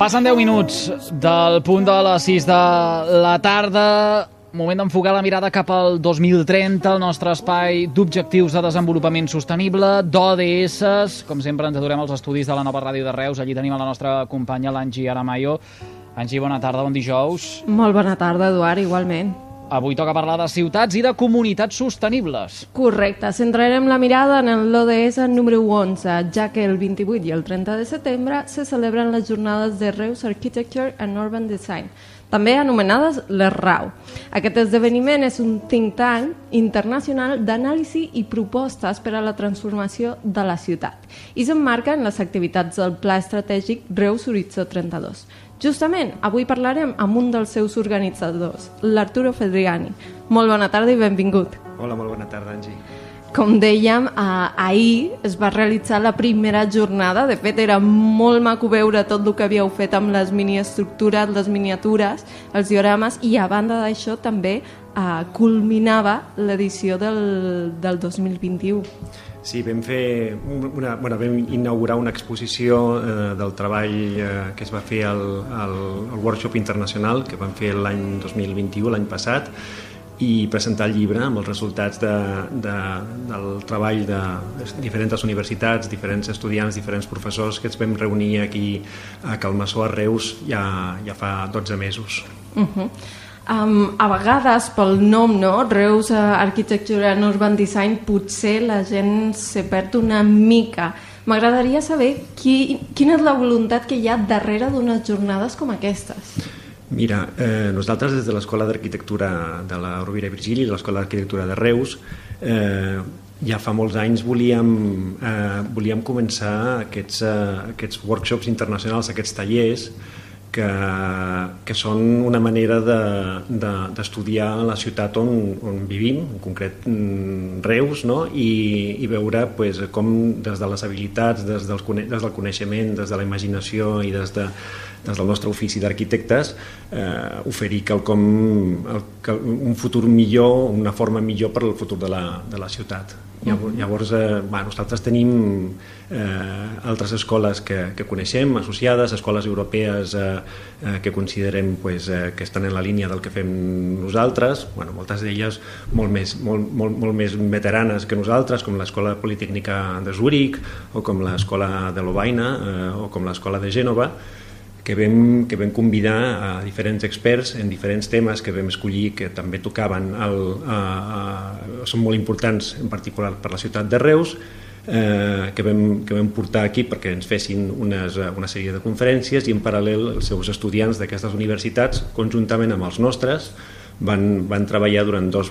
Passen 10 minuts del punt de les 6 de la tarda. Moment d'enfocar la mirada cap al 2030, el nostre espai d'objectius de desenvolupament sostenible, d'ODS. Com sempre, ens adorem als estudis de la nova ràdio de Reus. Allí tenim a la nostra companya, l'Angi Aramayo. Angi, bona tarda, bon dijous. Molt bona tarda, Eduard, igualment. Avui toca parlar de ciutats i de comunitats sostenibles. Correcte, centrarem la mirada en l'ODS número 11, ja que el 28 i el 30 de setembre se celebren les jornades de Reus Architecture and Urban Design, també anomenades les RAU. Aquest esdeveniment és un think tank internacional d'anàlisi i propostes per a la transformació de la ciutat i s'emmarca en les activitats del Pla Estratègic Reus Horitzó 32. Justament, avui parlarem amb un dels seus organitzadors, l'Arturo Fedriani. Molt bona tarda i benvingut. Hola, molt bona tarda, Angie. Com dèiem, eh, ahir es va realitzar la primera jornada. De fet, era molt maco veure tot el que havíeu fet amb les miniestructures, les miniatures, els diorames, i a banda d'això també eh, culminava l'edició del, del 2021. Sí, vam fer una, bueno, vam inaugurar una exposició eh, del treball eh, que es va fer al, al, al workshop internacional que vam fer l'any 2021, l'any passat, i presentar el llibre amb els resultats de, de, del treball de diferents universitats, diferents estudiants, diferents professors que ens vam reunir aquí a Calmassó, a Reus, ja, ja fa 12 mesos. Uh -huh. Um, a vegades, pel nom, no? Reus uh, Architecture and Urban Design, potser la gent se perd una mica. M'agradaria saber qui, quina és la voluntat que hi ha darrere d'unes jornades com aquestes. Mira, eh, nosaltres des de l'Escola d'Arquitectura de la Rovira i Virgili, de l'Escola d'Arquitectura de Reus, eh, ja fa molts anys volíem, eh, volíem començar aquests, eh, aquests workshops internacionals, aquests tallers, que, que són una manera d'estudiar de, de, la ciutat on, on vivim, en concret mm, Reus, no? I, i veure pues, com des de les habilitats, des, dels, des del coneixement, des de la imaginació i des, de, des del nostre ofici d'arquitectes eh, oferir quelcom, el, un futur millor, una forma millor per al futur de la, de la ciutat. Llavors, llavors eh, bueno, nosaltres tenim eh, altres escoles que, que coneixem, associades, escoles europees eh, eh, que considerem pues, eh, que estan en la línia del que fem nosaltres, bueno, moltes d'elles molt, més, molt, molt, molt més veteranes que nosaltres, com l'Escola Politècnica de Zúrich o com l'Escola de Lovaina eh, o com l'Escola de Gènova, que vam, que vam convidar a diferents experts en diferents temes que vam escollir que també tocaven, el, a, a, són molt importants en particular per la ciutat de Reus, eh, que, vam, que vam portar aquí perquè ens fessin unes, una sèrie de conferències i en paral·lel els seus estudiants d'aquestes universitats, conjuntament amb els nostres, van, van treballar durant dues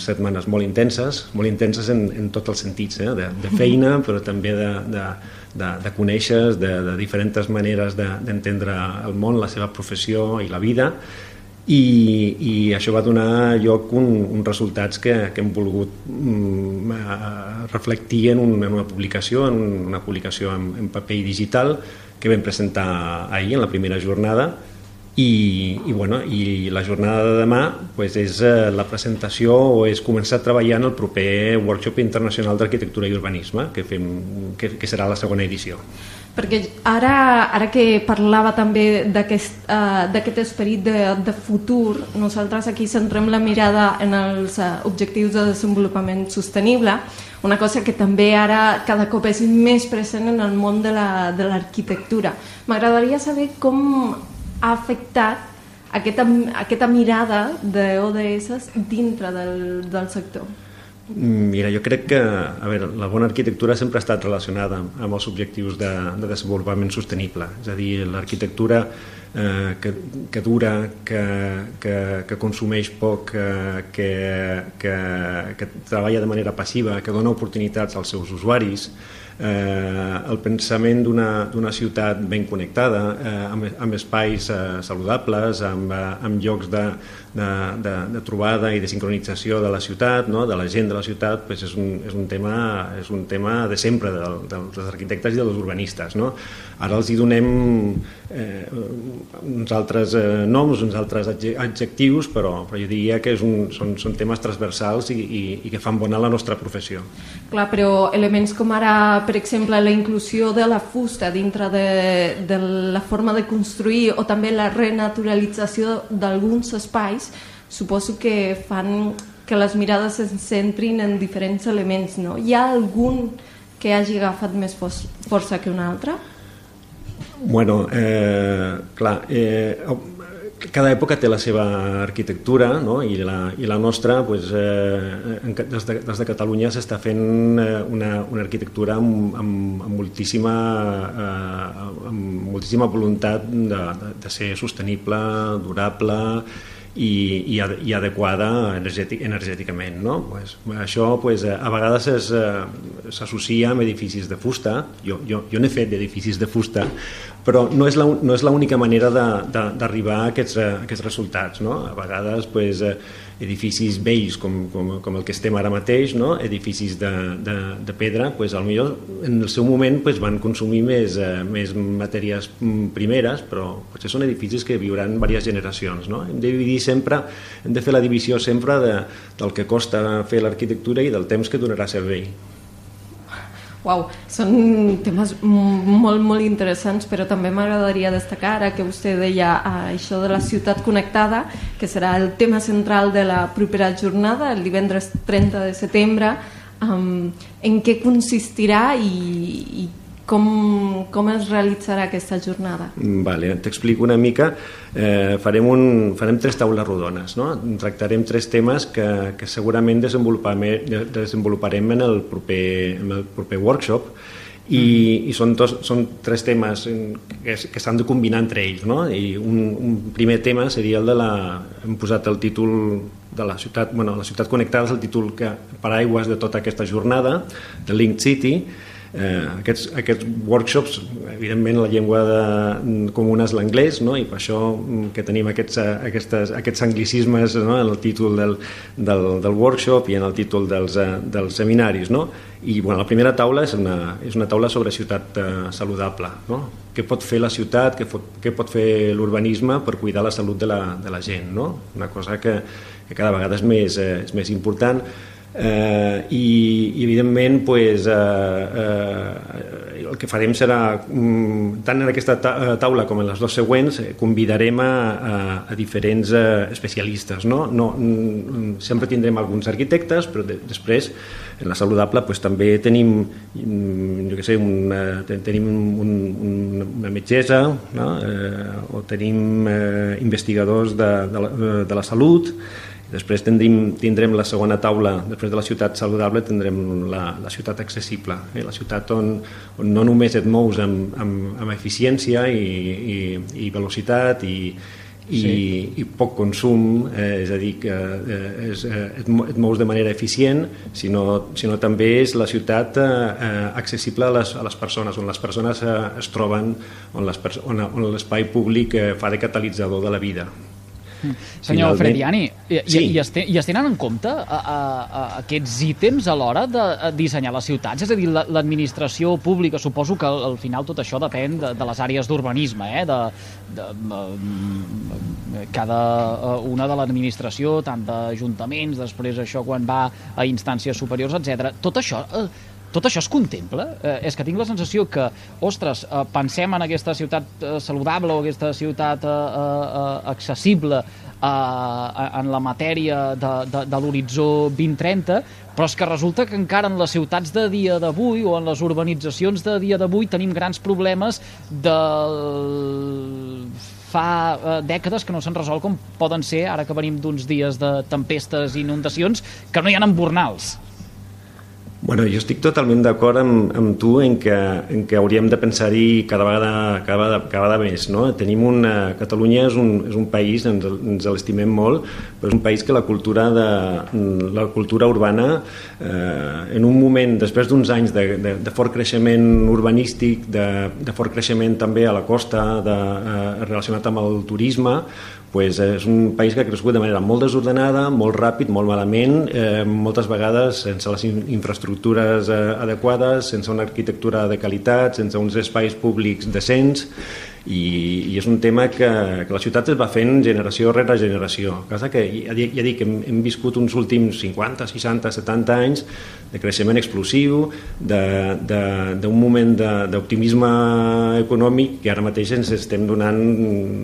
setmanes molt intenses, molt intenses en, en tots els sentits, eh? de, de feina, però també de, de, de, de conèixer, de, de diferents maneres d'entendre de, el món, la seva professió i la vida, i, i això va donar lloc un, uns resultats que, que hem volgut mm, reflectir en, un, en una publicació, en una publicació en, en paper i digital que vam presentar ahir en la primera jornada i, i, bueno, i la jornada de demà pues, és eh, la presentació o és començar a treballar en el proper workshop internacional d'arquitectura i urbanisme que, fem, que, que serà la segona edició perquè ara, ara que parlava també d'aquest uh, esperit de, de futur, nosaltres aquí centrem la mirada en els uh, objectius de desenvolupament sostenible, una cosa que també ara cada cop és més present en el món de l'arquitectura. La, M'agradaria saber com ha afectat aquesta, aquesta mirada d'ODS dintre del, del sector? Mira, jo crec que a veure, la bona arquitectura sempre ha estat relacionada amb els objectius de, de desenvolupament sostenible. És a dir, l'arquitectura eh, que, que dura, que, que, que consumeix poc, que, que, que, que treballa de manera passiva, que dona oportunitats als seus usuaris, eh, el pensament d'una ciutat ben connectada, eh, amb, amb espais eh, saludables, amb, eh, amb llocs de, de, de, de trobada i de sincronització de la ciutat, no? de la gent de la ciutat, pues és, un, és, un tema, és un tema de sempre de, de, dels arquitectes i dels urbanistes. No? Ara els hi donem eh, uns altres eh, noms, uns altres adjectius, però, però jo diria que és un, són, són temes transversals i, i, i que fan bona la nostra professió. Clar, però elements com ara per exemple, la inclusió de la fusta dintre de, de la forma de construir o també la renaturalització d'alguns espais, suposo que fan que les mirades es centrin en diferents elements. No? Hi ha algun que hagi agafat més força que un altre? Bueno, eh, clar, eh, cada època té la seva arquitectura no? I, la, i la nostra pues, eh, des, de, des de Catalunya s'està fent eh, una, una arquitectura amb, amb, amb, moltíssima, eh, amb moltíssima voluntat de, de, de ser sostenible, durable i, i, i adequada energètic, energèticament. No? Pues, això pues, a vegades eh, s'associa amb edificis de fusta, jo, jo, jo n'he fet d'edificis de fusta, però no és, la, no manera d'arribar a aquests, a aquests resultats. No? A vegades pues, eh, edificis vells com, com, com el que estem ara mateix, no? edificis de, de, de pedra, pues, millor en el seu moment pues, van consumir més, eh, més matèries primeres, però potser són edificis que viuran diverses generacions. No? Hem de dividir sempre, hem de fer la divisió sempre de, del que costa fer l'arquitectura i del temps que donarà servei. Uau, són temes molt, molt interessants, però també m'agradaria destacar ara que vostè deia eh, això de la ciutat connectada, que serà el tema central de la propera jornada, el divendres 30 de setembre, um, en què consistirà i, i com, com es realitzarà aquesta jornada? Vale, T'explico una mica. Eh, farem, un, farem tres taules rodones. No? Tractarem tres temes que, que segurament desenvoluparem, desenvoluparem en el proper, en el proper workshop i, mm. i són, dos, són tres temes que, que s'han de combinar entre ells. No? I un, un primer tema seria el de la... Hem posat el títol de la ciutat, bueno, la ciutat connectada és el títol que paraigües de tota aquesta jornada, de Link City, Eh, aquests, aquests workshops, evidentment la llengua de, comuna és l'anglès, no? i per això mm, que tenim aquests, eh, aquestes, aquests anglicismes no? en el títol del, del, del workshop i en el títol dels, eh, dels seminaris. No? I bueno, la primera taula és una, és una taula sobre ciutat eh, saludable. No? Què pot fer la ciutat, què pot, què pot fer l'urbanisme per cuidar la salut de la, de la gent. No? Una cosa que, que cada vegada és més, eh, és més important eh, i, i evidentment pues, eh, eh, el que farem serà mm, tant en aquesta eh, taula com en les dues següents eh, convidarem a, a, a diferents eh, especialistes no? No, mm, sempre tindrem alguns arquitectes però de, després en la saludable pues, també tenim mm, jo que sé, una, tenim un, un, una metgessa no? eh, o tenim eh, investigadors de, de, la, de la salut Després tindrem, tindrem la segona taula, després de la ciutat saludable tindrem la, la ciutat accessible, eh? la ciutat on, on no només et mous amb, amb, amb eficiència i, i, i velocitat i, i, sí. i poc consum, eh, és a dir, que eh, és, eh, et, et mous de manera eficient, sinó, sinó també és la ciutat eh, eh accessible a les, a les persones, on les persones eh, es troben, on l'espai públic eh, fa de catalitzador de la vida. Senyor Finalment... Frediani, i, sí. i, es i es tenen en compte a, a, a aquests ítems a l'hora de dissenyar les ciutats? És a dir, l'administració pública, suposo que al, al final tot això depèn de, de les àrees d'urbanisme, eh? de, de, de cada eh, una de l'administració, tant d'ajuntaments, després això quan va a instàncies superiors, etc. Tot això eh, tot això es contempla? Eh, és que tinc la sensació que, ostres, eh, pensem en aquesta ciutat eh, saludable o aquesta ciutat eh, eh, accessible eh, en la matèria de, de, de l'horitzó 2030, però és que resulta que encara en les ciutats de dia d'avui o en les urbanitzacions de dia d'avui tenim grans problemes de fa eh, dècades que no s'han resolt com poden ser, ara que venim d'uns dies de tempestes i inundacions, que no hi ha embornals. Bueno, jo estic totalment d'acord amb, amb tu en que, en que hauríem de pensar-hi cada vegada, cada, cada vegada més. No? Tenim una... Catalunya és un, és un país, ens, ens l'estimem molt, però és un país que la cultura, de, la cultura urbana, eh, en un moment, després d'uns anys de, de, de fort creixement urbanístic, de, de fort creixement també a la costa, de, eh, relacionat amb el turisme, pues és un país que ha crescut de manera molt desordenada, molt ràpid, molt malament, eh, moltes vegades sense les infraestructures eh, adequades, sense una arquitectura de qualitat, sense uns espais públics decents, i, i és un tema que, que la ciutat es va fent generació rere generació. Cosa que, ja, ja dic, hem, hem viscut uns últims 50, 60, 70 anys de creixement explosiu, d'un moment d'optimisme econòmic que ara mateix ens estem donant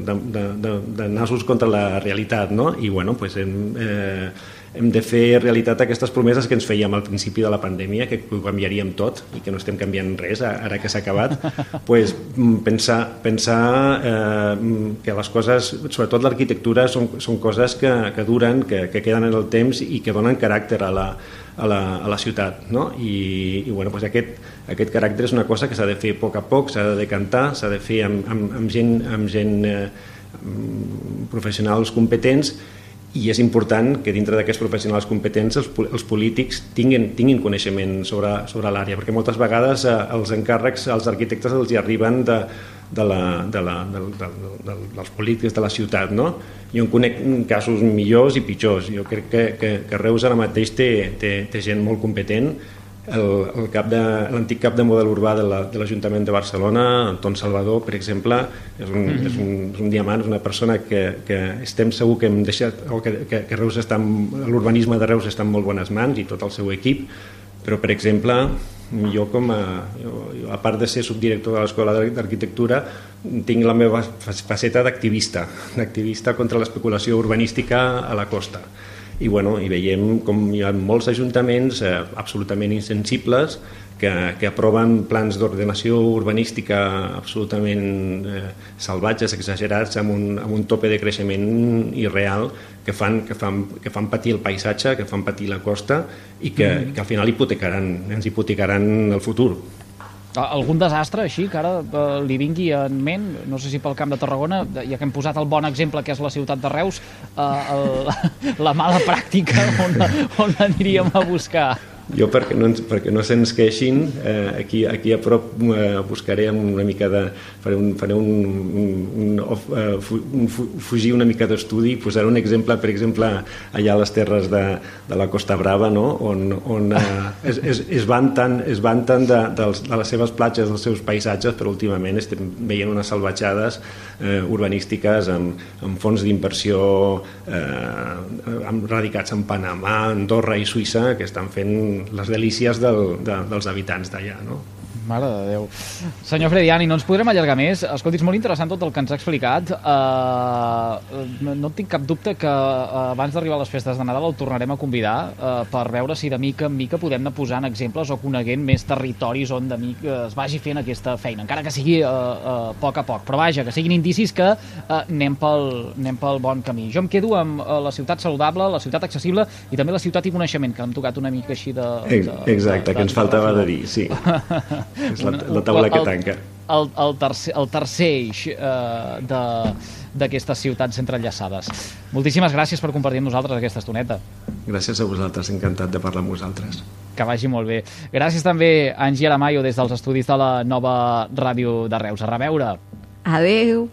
de, de, de, de nassos contra la realitat, no? I, bueno, pues hem, eh, hem de fer realitat aquestes promeses que ens fèiem al principi de la pandèmia, que ho canviaríem tot i que no estem canviant res ara que s'ha acabat, pues, mm, pensar, pensar eh, que les coses, sobretot l'arquitectura, són, són coses que, que duren, que, que queden en el temps i que donen caràcter a la, a la, a la ciutat. No? I, i bueno, pues aquest, aquest caràcter és una cosa que s'ha de fer a poc a poc, s'ha de decantar, s'ha de fer amb, amb, amb gent, amb gent eh, professionals competents i és important que dintre d'aquests professionals competents els, els polítics tinguin, tinguin coneixement sobre, sobre l'àrea, perquè moltes vegades eh, els encàrrecs als arquitectes els hi arriben de, de la, de la, de, de, de, dels polítics de la ciutat. No? Jo en conec casos millors i pitjors. Jo crec que, que, que Reus ara mateix té, té, té gent molt competent l'antic cap, cap de model urbà de l'Ajuntament la, de, de Barcelona, Anton Salvador, per exemple, és un, mm -hmm. és un, és un diamant, és una persona que, que estem segur que hem deixat, o que, que, que Reus està l'urbanisme de Reus està en molt bones mans i tot el seu equip, però, per exemple, jo com a, jo, jo, a part de ser subdirector de l'Escola d'Arquitectura tinc la meva faceta d'activista d'activista contra l'especulació urbanística a la costa i, bueno, i veiem com hi ha molts ajuntaments eh, absolutament insensibles que, que aproven plans d'ordenació urbanística absolutament eh, salvatges, exagerats, amb un, amb un tope de creixement irreal que fan, que, fan, que fan patir el paisatge, que fan patir la costa i que, mm. que al final hipotecaran, ens hipotecaran el futur. Algun desastre així que ara eh, li vingui en ment, no sé si pel Camp de Tarragona, ja que hem posat el bon exemple que és la ciutat de Reus, eh, el, la mala pràctica on, on aniríem a buscar? Jo, perquè no, perquè no se'ns queixin, eh, aquí, aquí a prop eh, buscaré una mica de... faré un, faré un, un, un, uh, un fugir una mica d'estudi i posaré un exemple, per exemple, allà a les terres de, de la Costa Brava, no? on, on eh, es, es, es vanten, es vanten de, de, de les seves platges, dels seus paisatges, però últimament estem veient unes salvatjades eh, urbanístiques amb, amb fons d'inversió eh, radicats en Panamà, Andorra i Suïssa, que estan fent les delícies del, de, dels habitants d'allà, no? Mare de Déu. Senyor Frediani, no ens podrem allargar més. Escolti, és molt interessant tot el que ens ha explicat. Uh, no tinc cap dubte que uh, abans d'arribar a les festes de Nadal el tornarem a convidar uh, per veure si de mica en mica podem anar posant exemples o coneguent més territoris on de mica es vagi fent aquesta feina, encara que sigui uh, uh, poc a poc. Però vaja, que siguin indicis que uh, anem, pel, anem pel bon camí. Jo em quedo amb uh, la ciutat saludable, la ciutat accessible i també la ciutat i coneixement, que hem tocat una mica així de... de Exacte, de, de, que ens faltava de dir, sí. És la, la taula que tanca. El, el, tercer, el tercer eix eh, d'aquestes ciutats entrellaçades. Moltíssimes gràcies per compartir amb nosaltres aquesta estoneta. Gràcies a vosaltres, encantat de parlar amb vosaltres. Que vagi molt bé. Gràcies també a Angie Aramayo des dels estudis de la nova ràdio de Reus. A reveure. Adeu.